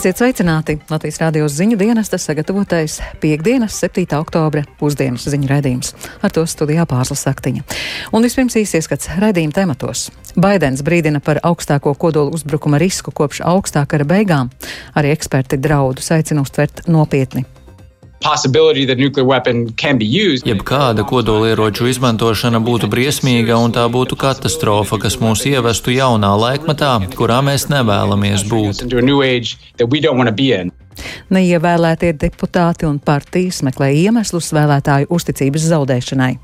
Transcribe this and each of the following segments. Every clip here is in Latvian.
Esiet sveicināti! Latvijas rādījos ziņu dienas, tas sagatavotais piekdienas, 7. oktobra pusdienas ziņu raidījums. Ar to studijā pārslas saktiņa. Un vispirms īsies skats raidījuma tematos. Baidens brīdina par augstāko kodolu uzbrukuma risku kopš augstā kara beigām. Arī eksperti draudus aicina uztvert nopietni. Jebkāda kodolieroču izmantošana būtu briesmīga un tā būtu katastrofa, kas mūs ievestu jaunā laikmetā, kurā mēs nevēlamies būt. Neievēlētie deputāti un partijas meklē iemeslus vēlētāju uzticības zaudēšanai.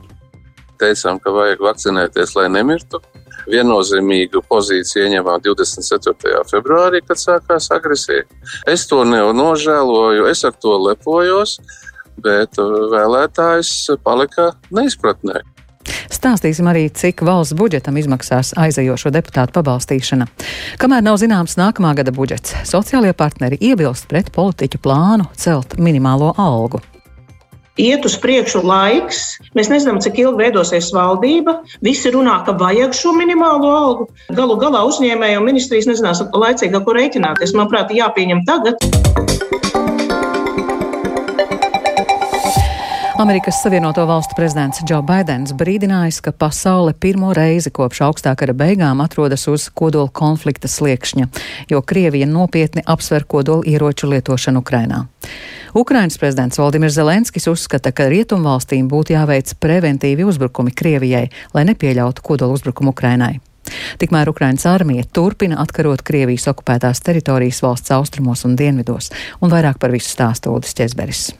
Teicām, ka vajag vakcinēties, lai nemirtu viennozīmīgu pozīciju ieņemām 24. februārī, kad sākās agresija. Es to nožēloju, es ar to lepojos, bet uh, vēlētājs palika neizpratnē. Stāstīsim arī, cik valsts budžetam izmaksās aizejošo deputātu pabalstīšana. Kamēr nav zināms nākamā gada budžets, sociālie partneri iebilst pret politiķu plānu celt minimālo algu iet uz priekšu laiks. Mēs nezinām, cik ilgi veidosies valdība. Visi runā, ka vajag šo minimālo algu. Galu galā uzņēmēju ministrijas nezinās laicīgi, ar ko rēķināties. Manuprāt, jāpieņem tagad. Amerikas Savienoto Valstu prezidents Džo Baidens brīdinājis, ka pasaule pirmo reizi kopš augstā kara beigām atrodas uz kodola konflikta sliekšņa, jo Krievija nopietni apsver kodola ieroču lietošanu Ukrainā. Ukrainas prezidents Valdimirs Zelenskis uzskata, ka rietumvalstīm būtu jāveic preventīvi uzbrukumi Krievijai, lai nepieļautu kodola uzbrukumu Ukrainai. Tikmēr Ukrainas armija turpina atkarot Krievijas okupētās teritorijas valsts austrumos un dienvidos, un vairāk par visu stāstu Udis Česberis.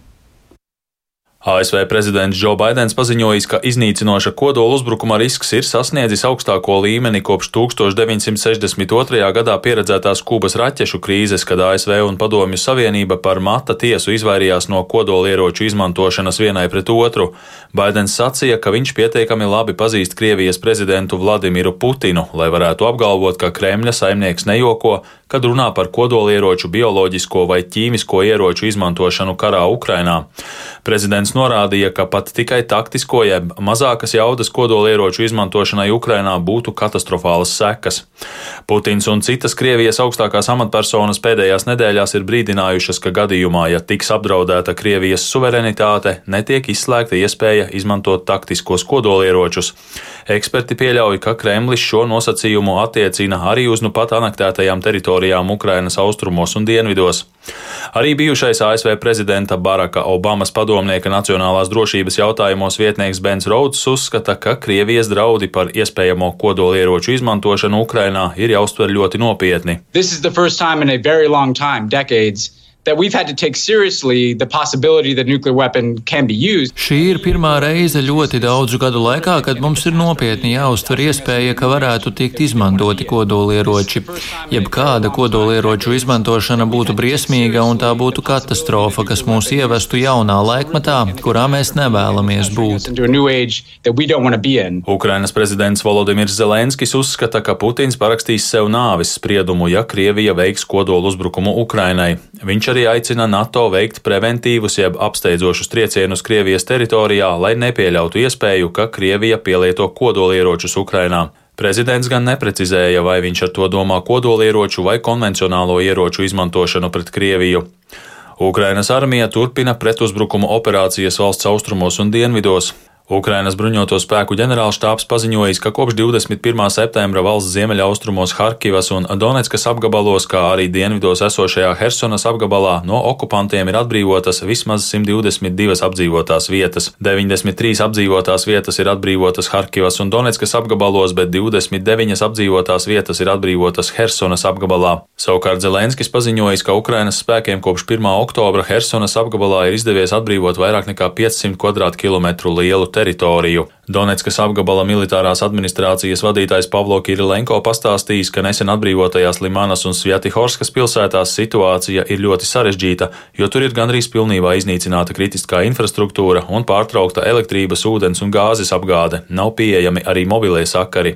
ASV prezidents Džo Baidens paziņojis, ka iznīcinoša kodola uzbrukuma risks ir sasniedzis augstāko līmeni kopš 1962. gadā pieredzētās Kubas raķešu krīzes, kad ASV un Padomju Savienība par mata tiesu izvairījās no kodolieroču izmantošanas vienai pret otru. Baidens sacīja, ka viņš pietiekami labi pazīst Krievijas prezidentu Vladimiru Putinu, lai varētu apgalvot, ka Kremļa saimnieks nejoko, kad runā par kodolieroču, bioloģisko vai ķīmisko ieroču izmantošanu karā Ukrainā. Prezidents norādīja, ka pat tikai taktisko jeb mazākas jaudas kodolieroču izmantošanai Ukrainā būtu katastrofālas sekas. Putins un citas Krievijas augstākās amatpersonas pēdējās nedēļās ir brīdinājušas, ka gadījumā, ja tiks apdraudēta Krievijas suverenitāte, netiek izslēgta iespēja izmantot taktiskos kodolieročus. Eksperti pieļauj, ka Kremlis šo nosacījumu attiecina arī uz nu pat anektētajām teritorijām Ukrainas austrumos un dienvidos. Arī bijušais ASV prezidenta Baraka Obamas padomnieka nacionālās drošības jautājumos vietnieks Bens Rauds uzskata, ka Krievijas draudi par iespējamo kodolieroču izmantošanu Ukrainā ir jāuztver ļoti nopietni. Time, decades, Šī ir pirmā reize ļoti daudzu gadu laikā, kad mums ir nopietni jāuztver iespēja, ka varētu tikt izmantoti kodolieroči. Jebkāda kodolieroču izmantošana būtu briesmīga un tā būtu katastrofa, kas mūs ievestu jaunā laikmetā, kurā mēs nevēlamies būt. Ukrainas prezidents Volodimirs Zelenskis uzskata, ka Putins parakstīs sev nāvis spriedumu, ja Krievija veiks kodolu uzbrukumu Ukrainai. Viņš arī aicina NATO veikt preventīvus jeb apsteidzošus triecienus Krievijas teritorijā, lai nepieļautu iespēju, ka Krievija pielieto kodolieročus Ukrainā. Prezidents gan neprecizēja, vai viņš ar to domā kodolieroču vai konvencionālo ieroču izmantošanu pret Krieviju. Ukrainas armija turpina pretuzbrukumu operācijas valsts austrumos un dienvidos. Ukrainas bruņoto spēku ģenerālštāps paziņojis, ka kopš 21. septembra valsts ziemeļaustrumos Harkivas un Donetskas apgabalos, kā arī dienvidos esošajā Hersonas apgabalā, no okupantiem ir atbrīvotas vismaz 122 apdzīvotās vietas. 93 apdzīvotās vietas ir atbrīvotas Harkivas un Donetskas apgabalos, bet 29 apdzīvotās vietas ir atbrīvotas Hersonas apgabalā. Savukārt Zelenskis paziņojis, ka Ukrainas spēkiem kopš 1. oktobra Hersonas apgabalā ir izdevies atbrīvot vairāk nekā 500 km2 lielu territorio. Donetskas apgabala militārās administrācijas vadītājs Pavlo Kirilenko pastāstījis, ka nesen atbrīvotajās Limanas un Svjatihorskas pilsētās situācija ir ļoti sarežģīta, jo tur ir gandrīz pilnībā iznīcināta kritiskā infrastruktūra un pārtraukta elektrības, ūdens un gāzes apgāde, nav pieejami arī mobilie sakari.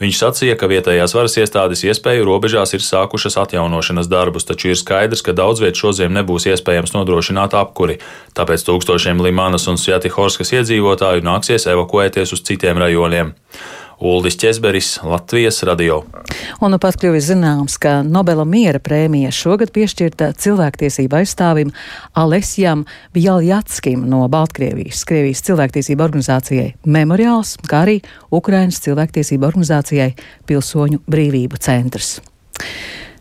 Viņš sacīja, ka vietējās varas iestādes iespēju robežās ir sākušas atjaunošanas darbus, taču ir skaidrs, ka daudz viet šodien nebūs iespējams nodrošināt apkuri, tāpēc tūkstošiem Limanas un Svjatihorskas iedzīvotāju nāksies evakuēties uz citiem rajoniem. Uldis Česberis, Latvijas radio. Un nu pat kļuvis zināms, ka Nobela miera prēmija šogad piešķirta cilvēktiesība aizstāvim Alesjam Bjaljackim no Baltkrievijas, Krievijas cilvēktiesība organizācijai Memoriāls, kā arī Ukrainas cilvēktiesība organizācijai Pilsoņu brīvību centrs.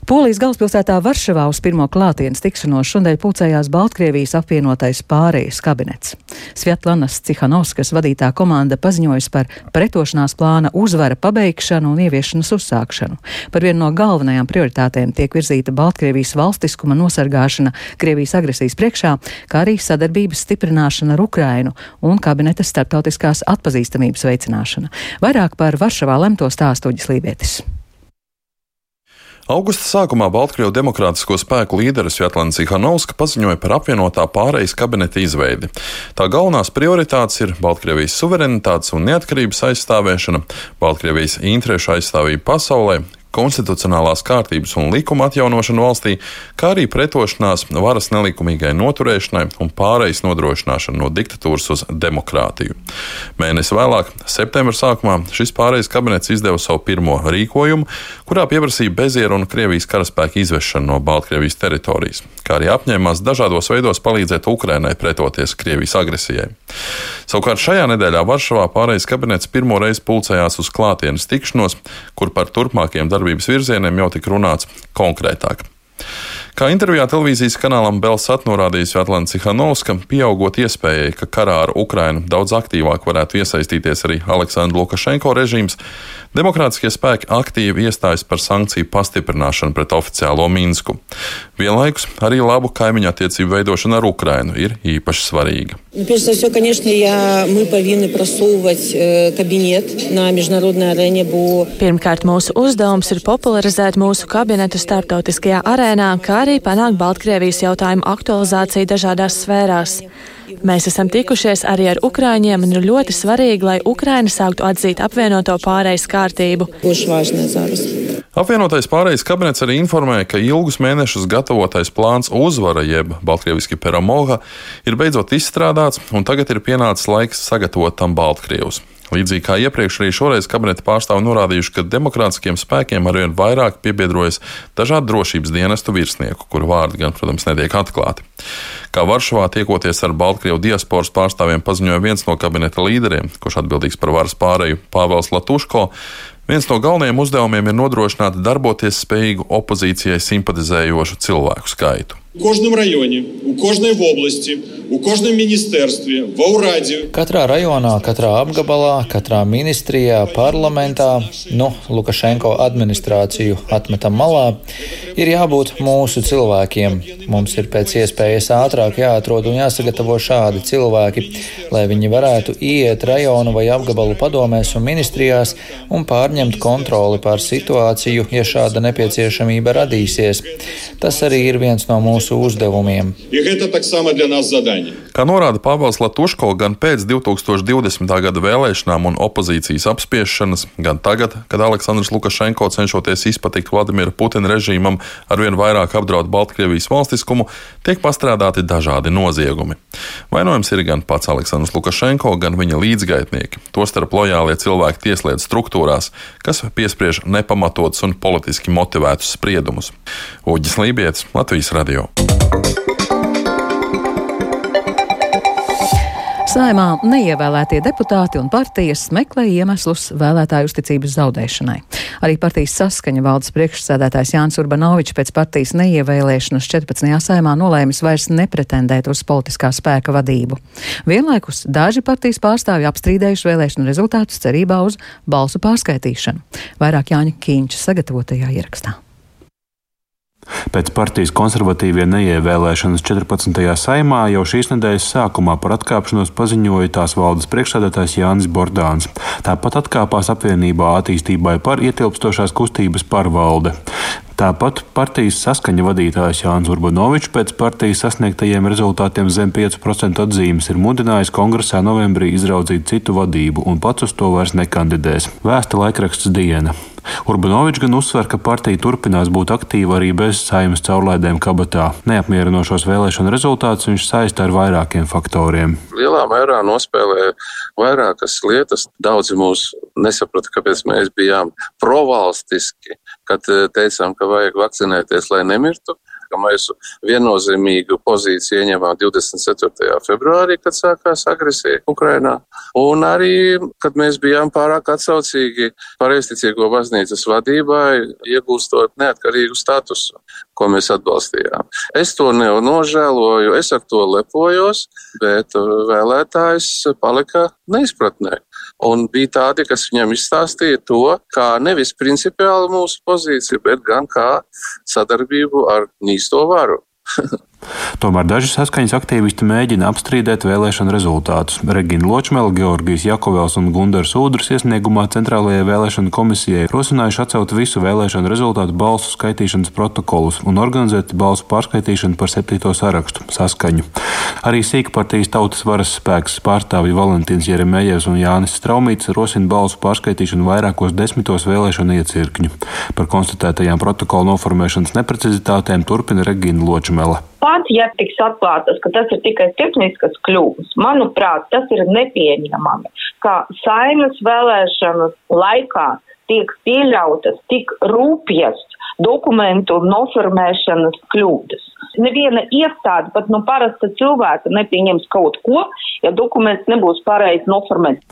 Polijas galvaspilsētā Varšavā uz pirmo klātienes tikšanos šodien pulcējās Baltkrievijas apvienotais pārējais kabinets. Sviatlanas Cihanovskas vadītā komanda paziņojas par pretošanās plāna uzvara pabeigšanu un ieviešanas uzsākšanu. Par vienu no galvenajām prioritātēm tiek virzīta Baltkrievijas valstiskuma nosargāšana Krievijas agresijas priekšā, kā arī sadarbības stiprināšana ar Ukrainu un kabineta starptautiskās atpazīstamības veicināšana. Vairāk par Varšavā lemto stāstuģis Lībietis. Augusta sākumā Baltkrievu demokrātisko spēku līderis Vjatlana Cihanovska paziņoja par apvienotā pārejas kabineta izveidi. Tā galvenās prioritātes ir Baltkrievijas suverenitātes un neatkarības aizstāvēšana, Baltkrievijas interešu aizstāvība pasaulē, konstitucionālās kārtības un likuma atjaunošanu valstī, kā arī pretošanās varas nelikumīgai noturēšanai un pārejas nodrošināšanu no diktatūras uz demokrātiju. Mēnesi vēlāk, septembra sākumā, šis pārejas kabinets izdeva savu pirmo rīkojumu, kurā pieprasīja bezieru un Krievijas karaspēku izvešanu no Baltkrievijas teritorijas, kā arī apņēmās dažādos veidos palīdzēt Ukrainai pretoties Krievijas agresijai. Savukārt šajā nedēļā Varšavā pārejas kabinets pirmo reizi pulcējās uz klātienes tikšanos, kur par turpmākiem darbiem sadarbības virzieniem jau tika runāts konkrētāk. Kā intervijā televīzijas kanālam Belsat norādījis Atlants Cihanovska, pieaugot iespējai, ka karā ar Ukrainu daudz aktīvāk varētu iesaistīties arī Aleksandra Lukašenko režīms, demokrātiskie spēki aktīvi iestājas par sankciju pastiprināšanu pret oficiālo Minsku. Vienlaikus arī labu kaimiņu attiecību veidošana ar Ukrainu ir īpaši svarīga. Прежде всего, конечно, я, мы повинны просовывать э, кабинет на международной арене, бо... Pirmkārt, mūsu uzdevums ir popularizēt mūsu kabinetu starptautiskajā arēnā, kā arī panākt Baltkrievijas jautājumu aktualizāciju dažādās sfērās. Mēs esam tikušies arī ar Ukrāņiem un ir ļoti svarīgi, lai Ukraina sāktu atzīt apvienoto pārejas kārtību. Apvienotais pārējais kabinets arī informēja, ka ilgus mēnešus gatavotais plāns uzvara, jeb baltkrieviski peramoga, ir beidzot izstrādāts, un tagad ir pienācis laiks sagatavot tam Baltkrievus. Līdzīgi kā iepriekš, arī šoreiz kabineta pārstāvi norādījuši, ka demokrātiskiem spēkiem arvien vairāk piebiedrojas dažādu drošības dienestu virsnieku, kuru vārdi gan, protams, netiek atklāti. Kā Varšavā tiekoties ar Baltkrievu diasporas pārstāvjiem, paziņoja viens no kabineta līderiem, kurš atbildīgs par varas pārēju Pāvels Latuško, Viens no galvenajiem uzdevumiem ir nodrošināt darboties spējīgu opozīcijai simpatizējošu cilvēku skaitu. У кожному районі, у кожній області, у кожному міністерстві, в Аураді. Katrā rajonā, katrā apgabalā, katrā ministrijā, parlamentā, nu, Lukašenko administrāciju atmetam malā, ir jābūt mūsu cilvēkiem. Mums ir pēc iespējas ātrāk jāatrod un jāsagatavo šādi cilvēki, lai viņi varētu iet rajonu vai apgabalu padomēs un ministrijās un pārņemt kontroli pār situāciju, ja šāda nepieciešamība radīsies. Tas arī ir viens no mūsu mūsu uzdevumiem. Kā norāda Pāvils Latuško, gan pēc 2020. gada vēlēšanām un opozīcijas apspiešanas, gan tagad, kad Aleksandrs Lukašenko cenšoties izpatikt Vladimira Putina režīmam, arvien vairāk apdraud Baltkrievijas valstiskumu, tiek pastrādāti dažādi noziegumi. Vainojams ir gan pats Aleksandrs Lukašenko, gan viņa līdzgaitnieki, tostarp lojālie cilvēki tieslietu struktūrās, kas piespriež nepamatotus un politiski motivētus spriedumus. Uģis Lībijams, Latvijas radio. Saimā neievēlētie deputāti un partijas meklē iemeslus vēlētāju uzticības zaudēšanai. Arī partijas saskaņa valdes priekšsēdētājs Jānis Urbanovičs pēc partijas neievēlēšanas 14. saimā nolēmis vairs nepretendēt uz politiskā spēka vadību. Vienlaikus daži partijas pārstāvji apstrīdējuši vēlēšanu rezultātus cerībā uz balsu pārskaitīšanu. Vairāk Jāņa Kīņša sagatavotajā ierakstā. Pēc partijas konservatīvie neievēlēšanas 14. saimā jau šīs nedēļas sākumā par atkāpšanos paziņoja tās valdes priekšsēdētājs Jānis Bordāns. Tāpat atkāpās apvienībā attīstībai par ietilpstošās kustības pārvalde. Tāpat partijas saskaņa vadītājs Jānis Urbanovičs pēc partijas sasniegtajiem rezultātiem zem 5% atzīmes ir mudinājis kongresā novembrī izraudzīt citu vadību un pats uz to vairs nekandidēs. Vēsta laikraksts diena. Urbanovičs gan uzsver, ka partija turpinās būt aktīva arī bez saimas caurlaidēm kabatā. Neapmierinošos vēlēšanu rezultātus viņš saista ar vairākiem faktoriem. Lielā mērā nospēlē vairākas lietas. Daudzi mūs nesaprata, kāpēc mēs bijām provalstiski, kad eh, teicām, ka vajag vakcinēties, lai nemirtu ka mēs viennozīmīgu pozīciju ieņemām 24. februārī, kad sākās agresija Ukrainā. Un arī, kad mēs bijām pārāk atsaucīgi pareizticīgo baznīcas vadībai, iegūstot neatkarīgu statusu, ko mēs atbalstījām. Es to nožēloju, es ar to lepojos, bet vēlētājs palika neizpratnē. Un bija tādi, kas viņam izstāstīja to, kā nevis principiāli mūsu pozīciju, bet gan kā sadarbību ar nīsto varu. Tomēr daži saskaņas aktīvisti mēģina apstrīdēt vēlēšanu rezultātus. Regina Ločmela, Georgijas Jakovels un Gundars Udrs iesniegumā Centrālajai vēlēšanu komisijai rosinājuši atcelt visu vēlēšanu rezultātu balsu skaitīšanas protokolus un organizēt balsu pārskaitīšanu par septīto sarakstu saskaņu. Arī sīkpartijas tautas varas spēks pārstāvji Valentīns Jeremējevs un Jānis Straumīts rosina balsu pārskaitīšanu vairākos desmitos vēlēšanu iecirkņu. Par konstatētajām protokolu noformēšanas neprecizitātēm turpina Regina Ločmela pat, ja tiks atklātas, ka tas ir tikai tehniskas kļūdas, manuprāt, tas ir nepieņemami, ka saimas vēlēšanas laikā tiek pieļautas tik rūpjas dokumentu noformēšanas kļūdas. Neviena iestāde, pat no parasta cilvēka, nepieņems kaut ko, ja dokuments nebūs pareizi noformēts.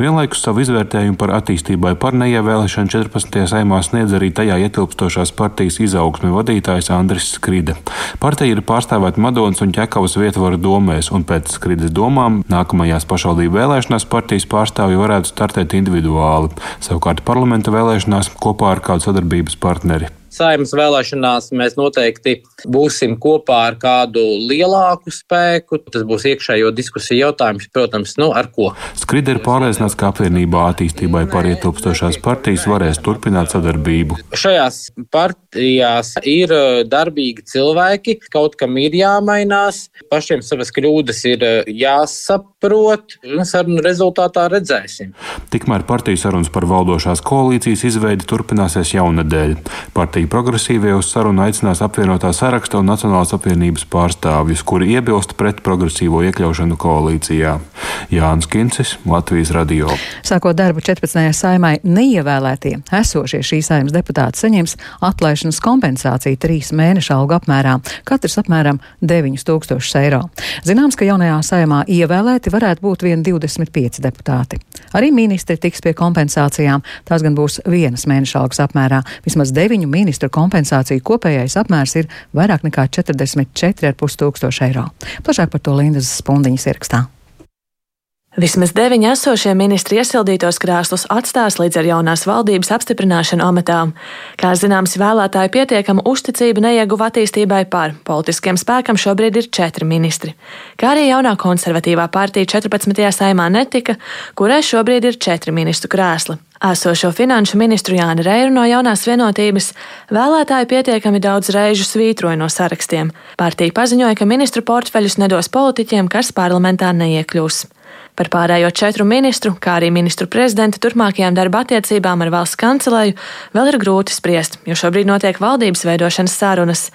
Vienlaikus savu izvērtējumu par attīstībai par neievēlēšanu 14. saimā sniedz arī tajā ietilpstošās partijas izaugsme vadītājs Andris Skride. Partija ir pārstāvēta Madonas un Ķekavas vietvaru domēs, un pēc Skrides domām nākamajās pašvaldību vēlēšanās partijas pārstāvji varētu startēt individuāli, savukārt parlamenta vēlēšanās kopā ar kādu sadarbības partneri saimas vēlēšanās mēs noteikti būsim kopā ar kādu lielāku spēku. Tas būs iekšējo diskusiju jautājums, protams, nu ar ko. Skride ir pārliecināts, ka apvienībā attīstībai pārietilpstošās partijas varēs turpināt sadarbību. Šajās partijās ir uh, darbīgi cilvēki, kaut kam ir jāmainās, pašiem savas kļūdas ir uh, jāsaprot, un sarunu rezultātā redzēsim. Tikmēr partiju sarunas par valdošās koalīcijas izveidi turpināsies jaunadēļ. Partija progresīvie uz sarunu aicinās apvienotā saraksta un Nacionālās apvienības pārstāvjus, kuri iebilst pret progresīvo iekļaušanu koalīcijā. Jānis Kincis, Latvijas radio. Sākot darbu 14. saimai, neievēlētie esošie šīs saimas deputāti saņems atlaišanas kompensāciju trīs mēnešu algu apmērā, katrs apmēram 9000 eiro. Zināms, ka jaunajā saimā ievēlēti varētu būt vien 25 deputāti. Arī ministri tiks pie kompensācijām, tās gan būs vienas mēneša algas apmērā, vismaz deviņu ministru ministru kompensāciju kopējais apmērs ir vairāk nekā 44,5 tūkstoši eiro. Plašāk par to Lindas Spundiņas ierakstā. Vismaz deviņi esošie ministri iesildītos krēslus atstās līdz ar jaunās valdības apstiprināšanu amatā. Kā zināms, vēlētāju pietiekama uzticība neieguva attīstībai par politiskiem spēkam šobrīd ir četri ministri. Kā arī jaunā konservatīvā partija 14. saimā netika, kurai šobrīd ir četri ministru krēsli. Esošo finanšu ministru Jāni Reiru no jaunās vienotības vēlētāji pietiekami daudz reižu svītroja no sarakstiem. Partija paziņoja, ka ministru portfeļus nedos politiķiem, kas parlamentā neiekļūs. Par pārējo četru ministru, kā arī ministru prezidenta turpmākajām darba attiecībām ar valsts kancelēju, vēl ir grūti spriest, jo šobrīd notiek valdības veidošanas sarunas.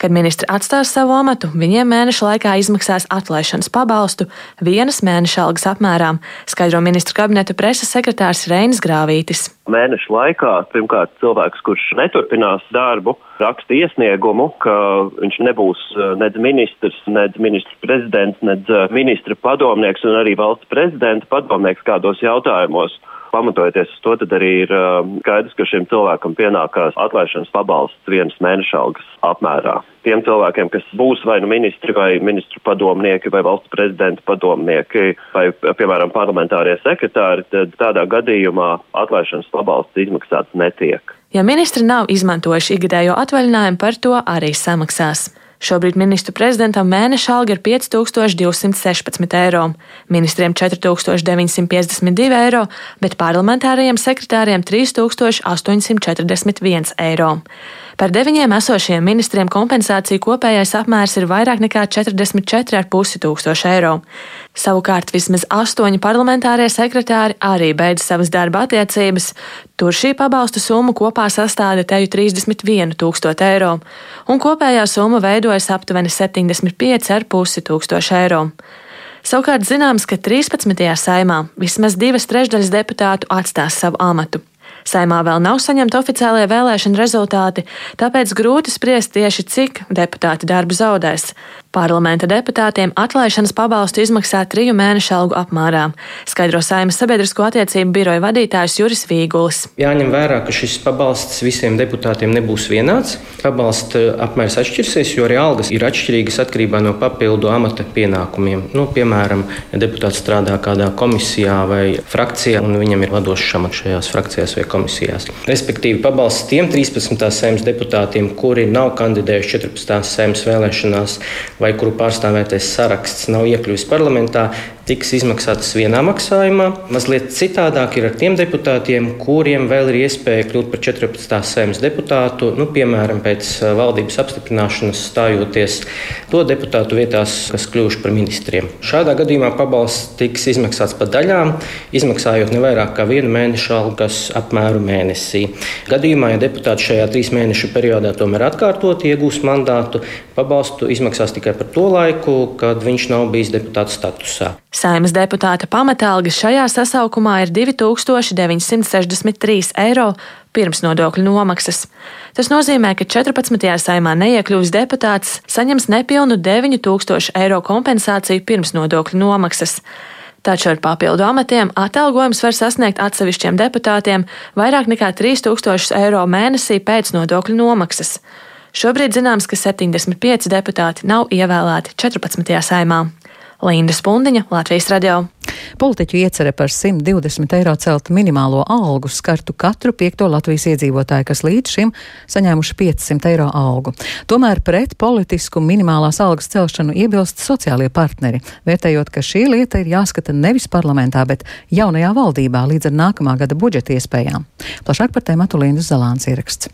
Kad ministri atstās savu amatu, viņiem mēneša laikā izmaksās atlaišanas pabalstu vienas mēneša algas apmērā, skaidro ministra kabineta preses sekretārs Reinis Grāvītis. Mēneša laikā pirmkārt cilvēks, kurš neturpinās darbu, raksta iesniegumu, ka viņš nebūs eh, nedz ministrs, nedz ministrs prezidents, nedz eh, ministra padomnieks un arī valsts prezidenta padomnieks kādos jautājumos. Pamatojoties uz to, tad arī ir uh, skaidrs, ka šim cilvēkam pienākās atlaišanas pabalsts vienas mēneša algas apmērā. Tiem cilvēkiem, kas būs vai nu ministri, vai ministru padomnieki, vai valsts prezidenta padomnieki, vai, piemēram, parlamentārie sekretāri, tad tādā gadījumā atlaišanas pabalsts izmaksāts netiek. Ja ministri nav izmantojuši ikgadējo atvaļinājumu, par to arī samaksās. Šobrīd ministru prezidentam mēneša alga ir 5216 eiro, ministriem 4952 eiro, bet parlamentārajiem sekretāriem 3841 eiro. Par deviņiem esošiem ministriem kompensāciju kopējais apmērs ir vairāk nekā 44,5 tūkstoši eiro. Savukārt vismaz astoņi parlamentārie sekretāri arī beidz savas darba attiecības. Tur šī pabalstu summa kopā sastāda teju 31 tūkstoši eiro, un kopējā summa veidojas aptuveni 75,5 tūkstoši eiro. Savukārt zināms, ka 13. saimā vismaz divas trešdaļas deputātu atstās savu amatu. Saimā vēl nav saņemti oficiālie vēlēšana rezultāti, tāpēc grūti spriest tieši cik deputāti darbu zaudēs. Parlamenta deputātiem atlaišanas pabalstu izmaksā triju mēnešu algu apmērā, skaidro Saimas sabiedrisko attiecību biroja vadītājs Juris Vīgulis. Jāņem vērā, ka šis pabalsts visiem deputātiem nebūs vienāds. Pabalsta apmērs atšķirsies, jo arī algas ir atšķirīgas atkarībā no papildu amata pienākumiem. Nu, piemēram, ja deputāts strādā kādā komisijā vai frakcijā, un viņam ir vadošs amats šajās frakcijās vai komisijās. Respektīvi, pabalsts tiem 13. sēmas deputātiem, kuri nav kandidējuši 14. sēmas vēlēšanās vai kuru pārstāvētais saraksts nav iekļuvis parlamentā, tiks izmaksātas vienā maksājumā. Mazliet citādāk ir ar tiem deputātiem, kuriem vēl ir iespēja kļūt par 14. sēmas deputātu, nu, piemēram, pēc valdības apstiprināšanas stājoties to deputātu vietās, kas kļuvuši par ministriem. Šādā gadījumā pabalsts tiks izmaksāts pa daļām, izmaksājot ne vairāk kā vienu mēnešu algas apmēru mēnesī. Gadījumā, ja deputāts šajā trīs mēnešu periodā tomēr atkārtot iegūs mandātu, pabalstu izmaksās tikai par to laiku, kad viņš nav bijis deputāta statusā. Saimas deputāta pamatalga šajā sasaukumā ir 2963 eiro pirms nodokļu nomaksas. Tas nozīmē, ka 14. saimā neiekļūs deputāts saņems nepilnu 9000 eiro kompensāciju pirms nodokļu nomaksas. Taču ar papildu amatiem atalgojums var sasniegt atsevišķiem deputātiem vairāk nekā 3000 eiro mēnesī pēc nodokļu nomaksas. Šobrīd zināms, ka 75 deputāti nav ievēlēti 14. saimā. Linda Spundiņa, Latvijas radio. Politiķu iecerē par 120 eiro celt minimālo algu skartu katru piekto Latvijas iedzīvotāju, kas līdz šim saņēmuši 500 eiro algu. Tomēr pret politisku minimālās algas celšanu iebilst sociālie partneri, vērtējot, ka šī lieta ir jāskata nevis parlamentā, bet jaunajā valdībā līdz ar nākamā gada budžeta iespējām. Plašāk par tēmatu Lindas Zalāns ieraksts.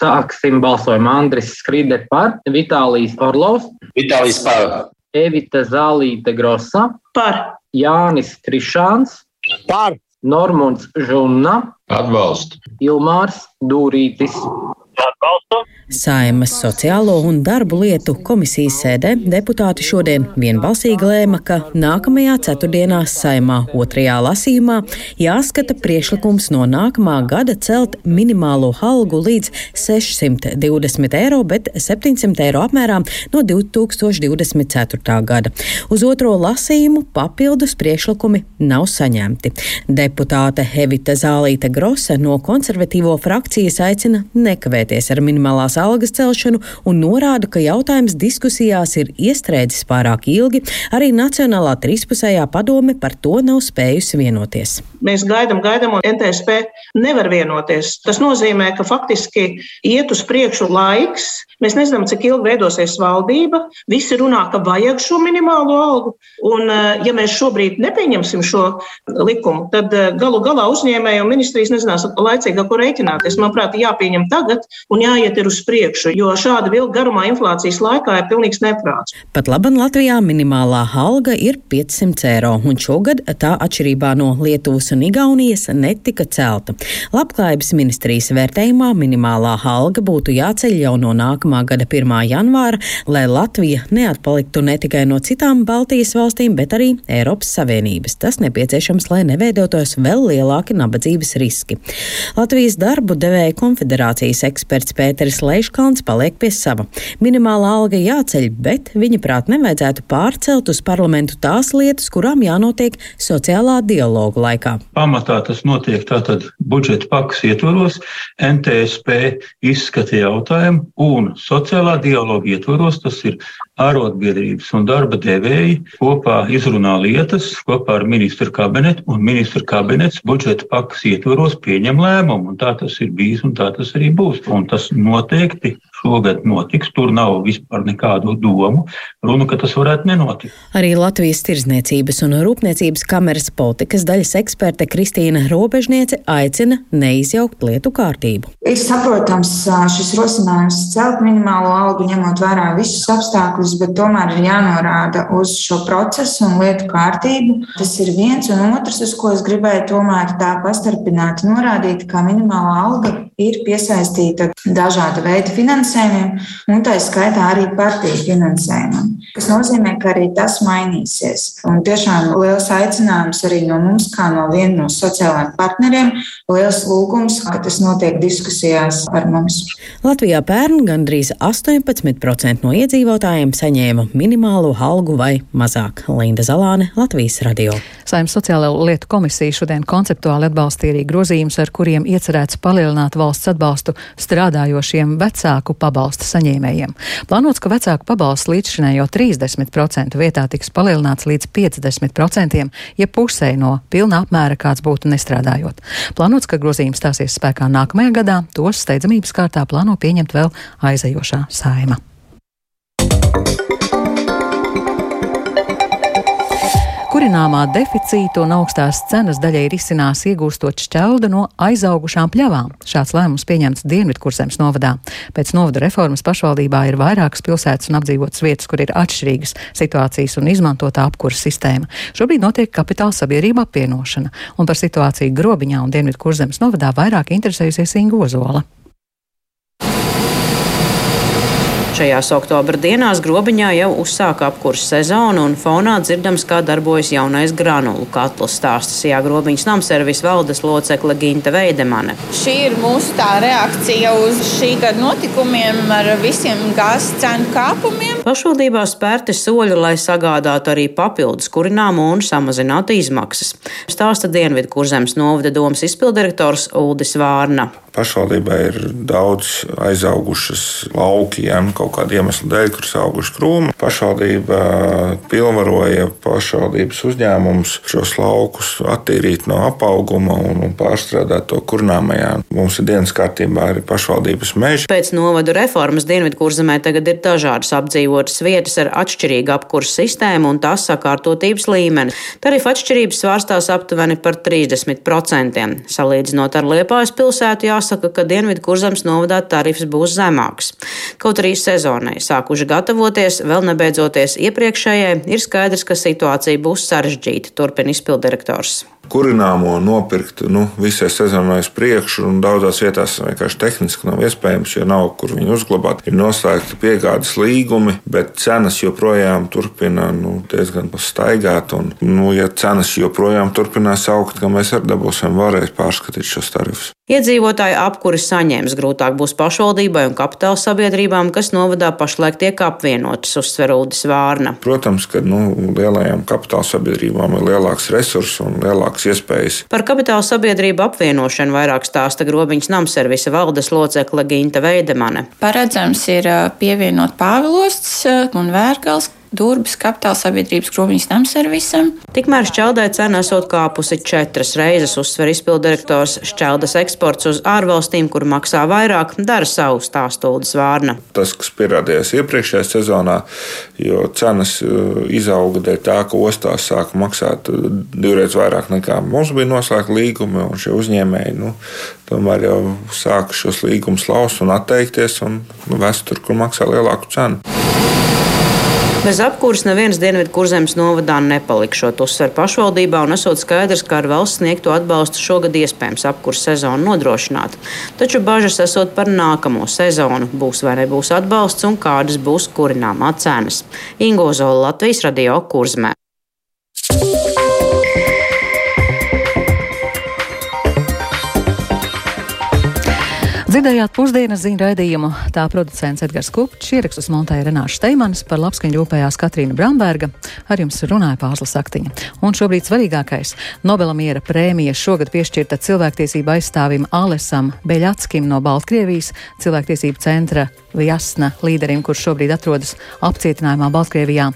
Sāksim balsojumu Andris Skride par, Vitālijas Orlovs. Vitālijas par. Evita Zālīte Grosa, par Jānis Krišāns, par Normunds Žunna, atbalstu, Ilmārs Dūrītis. Atbalstu. Saimas sociālo un darbu lietu komisijas sēdē deputāti šodien vienbalsīgi lēma, ka nākamajā ceturtdienā saimā otrajā lasījumā jāskata priekšlikums no nākamā gada celt minimālo algu līdz 620 eiro, bet 700 eiro apmērā no 2024. gada. Uz otro lasījumu papildus priekšlikumi nav saņemti. Deputāte Evita Zālīte Grosa no konservatīvo frakcijas aicina nekavēties ar minimālās algas celšanu un norāda, ka jautājums diskusijās ir iestrēdzis pārāk ilgi. Arī Nacionālā trīspusējā padome par to nav spējusi vienoties. Mēs gaidām, gaidām, un NTSP nevar vienoties. Tas nozīmē, ka faktiski iet uz priekšu laiks. Mēs nezinām, cik ilgi veidosies valdība. Visi runā, ka vajag šo minimālo algu. Un, ja mēs šobrīd nepieņemsim šo likumu, tad galu galā uzņēmēji un ministrijas nezinās laicīgi, ar ko rēķināties. Manuprāt, jāpieņem tagad un jāiet uz priekšu, jo šāda vilka garumā inflācijas laikā ir pilnīgs neprāts. Pat labi, Latvijā minimālā alga ir 500 eiro, un šogad tā atšķirībā no Lietuvas un Igaunijas netika celta. Labklājības ministrijas vērtējumā minimālā alga būtu jāceļ jau no nākamā gada 1. janvāra, lai Latvija neatpaliktu ne tikai no citām Baltijas valstīm, bet arī Eiropas Savienības. Tas nepieciešams, lai neveidotos vēl lielāki nabadzības riski. Latvijas darbu devēja konfederācijas eksperts Pēteris Leiškalns paliek pie sava. Minimālā alga jāceļ, bet viņa prāt nevajadzētu pārcelt uz parlamentu tās lietas, kurām jānotiek sociālā dialogu laikā. Pamatā tas notiek tātad budžeta pakas ietvaros, NTSP izskata jautājumu un sociālā dialoga ietvaros, tas ir arotbiedrības un darba devēji kopā izrunā lietas kopā ar ministru kabinetu, un ministru kabinets budžeta pakas ietvaros pieņem lēmumu, tā tas ir bijis, un tā tas arī būs. Un tas noteikti šogad notiks. Tur nav vispār nekādu domu. Runa, ka tas varētu nenotikt. Arī Latvijas Tirzniecības un Rūpniecības kameras politikas daļas eksperte Kristīna Robežniece aicina neizjaukt lietu kārtību. Ir saprotams šis rosinājums celt minimālo algu, ņemot vērā visus apstākļus, bet tomēr ir jānorāda uz šo procesu un lietu kārtību. Tas ir viens un otrs, uz ko es gribēju tomēr tā pastarpināti norādīt, ka minimālā alga ir piesaistīta dažāda veida finansējumiem, un tā skaitā arī partiju finansējumam. Tas nozīmē, ka arī tas mainīsies. Un tiešām liels aicinājums arī no mums, kā no viena no sociālajiem partneriem, liels lūgums, ka tas notiek diskusijās ar mums. Latvijā pērn gandrīz 18% no iedzīvotājiem saņēma minimālo algu vai mazāk. Linda Zalāne, Latvijas radio. Saimnes sociālo lietu komisija šodien konceptuāli atbalstīja arī grozījumus, ar kuriem iecerēts palielināt valsts atbalstu strādājošiem vecāku pabalsta saņēmējiem. Plānots, ka vecāku pabalsts līdzšinējo 30% vietā tiks palielināts līdz 50%, ja pusē no pilna apmēra kāds būtu nestrādājot. Plānots, ka grozījums stāsies spēkā nākamajā gadā, tos steidzamības kārtā plāno pieņemt vēl aizejošā saima. Kurināmā deficītu un augstās cenas daļai risinās iegūstot šķeldu no aizaugušām pļavām. Šāds lēmums pieņemts Dienvidkurzemes novadā. Pēc novada reformas pašvaldībā ir vairākas pilsētas un apdzīvotas vietas, kur ir atšķirīgas situācijas un izmantotā apkuras sistēma. Šobrīd notiek kapitāla sabiedrība apvienošana, un par situāciju Grobiņā un Dienvidkurzemes novadā vairāk interesējusies Inga Šajās oktobra dienās grobiņā jau uzsāka apkurss sezonu, un fonā dzirdams, kā darbojas jaunais granulu katls stāsts Sijā grobiņas namservis valdes locekle Ginta Veidemane. Šī ir mūsu tā reakcija uz šī gada notikumiem ar visiem gāzes cenu kāpumiem. Pašvaldībā spērti soļi, lai sagādātu arī papildus kurināmu un samazinātu izmaksas. Stāsta Dienvidu kurzemes novada domas izpildirektors Uldis Vārna. Pašvaldībā ir daudz aizaugušas lauki, ja, nu, kaut kāda iemesla dēļ, kuras auguši krūmi. Pašvaldība pilnvaroja pašvaldības uzņēmumus šos laukus attīrīt no apauguma un, un pārstrādāt to kurnāmajā. Mums ir dienas kārtībā arī pašvaldības meži. Pēc novadu reformas Dienvidkurzemē tagad ir dažādas apdzīvotas vietas ar atšķirīgu apkursu sistēmu un tās sakārtotības līmeni. Tarifu atšķirības svārstās aptuveni par 30%. Salīdzinot ar Liepājas pilsētu, jāsaka, ka Dienvidkurzemes novadā tarifs būs zemāks. Kaut arī sezonai. Sākuši gatavoties, vēl nebeidzoties iepriekšējai, ir skaidrs, ka situācija būs sarežģīta, turpina izpildirektors kurināmo nopirkt nu, visai sezonai uz priekšu, un daudzās vietās vienkārši tehniski nav iespējams, jo nav kur viņu uzglabāt. Ir noslēgti piegādes līgumi, bet cenas joprojām turpina nu, diezgan staigāt. Un, nu, ja cenas joprojām turpinās augt, tad mēs arī dabūsim vēlreiz pārskatīt šos tarifus. Iedzīvotāju apkuri saņems grūtāk būs pašvaldībai un kapitāla sabiedrībām, kas novadā pašlaik tiek apvienotas, uzsver Udis Vārna. Protams, ka nu, lielajām kapitāla sabiedrībām ir lielāks resurss un lielāks iespējas. Par kapitāla sabiedrību apvienošanu vairāk stāsta Grobiņas namservisa valdes locekle Ginta Veidemane. Paredzams ir pievienot Pāvilosts un Vērgals, Durbis kapitāla sabiedrības kroviņas namservisam. Tikmēr šķeldē cena esot kāpusi četras reizes, uzsver izpildirektors. Šķeldas eksports uz ārvalstīm, kur maksā vairāk, dara savu stāstūdas vārna. Tas, kas pierādījās iepriekšējā sezonā, jo cenas uh, izauga dēļ tā, ka ostās sāka maksāt uh, divreiz vairāk nekā mums bija noslēgta līguma, un šie uzņēmēji nu, tomēr jau sāka šos līgumus laust un atteikties un nu, vest tur, kur maksā lielāku cenu. Bez apkūras neviens dienvidu kurzemes novadā nepalikšot, uzsver pašvaldībā un esot skaidrs, ka ar valsts sniegto atbalstu šogad iespējams apkūras sezonu nodrošināt. Taču bažas esot par nākamo sezonu. Būs vai nebūs atbalsts un kādas būs kurināmā cenas. Ingo Zola, Latvijas radio kurzmē. Dzirdējāt pusdienas ziņu raidījumu. Tā producents Edgars Kupčs, ierakstus montēja Renāša Steimanis, par labskaņu rūpējās Katrīna Bramberga, ar jums runāja Pāzla Saktiņa. Un šobrīd svarīgākais - Nobela miera prēmija šogad piešķirta cilvēktiesība aizstāvim Alesam Beļatskim no Baltkrievijas, cilvēktiesību centra Vjasna līderim, kurš šobrīd atrodas apcietinājumā Baltkrievijā.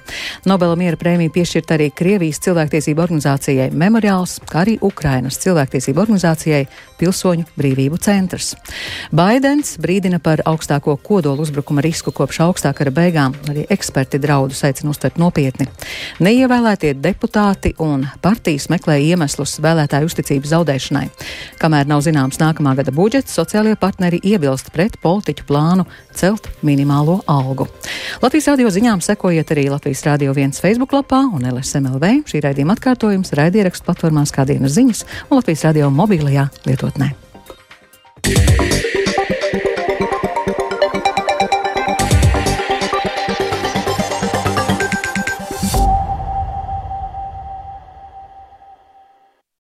Nobela miera prēmija piešķirta arī Krievijas cilvēktiesību organizācijai Memoriāls, kā arī Ukrainas cilvēktiesību organizācijai Pilsoņu brīvību centrs. Baidens brīdina par augstāko kodolu uzbrukuma risku kopš augstā kara beigām. Arī eksperti draudus aicina uztvert nopietni. Neievēlētie deputāti un partijas meklē iemeslus vēlētāju uzticības zaudēšanai. Kamēr nav zināms nākamā gada budžets, sociālie partneri iebilst pret politiķu plānu celt minimālo algu. Latvijas radio ziņām sekojiet arī Latvijas radio viens Facebook lapā un LSMLV. Šī raidījuma atkārtojums raidierakstu platformās kā dienas ziņas un Latvijas radio mobilajā lietotnē. Yeah.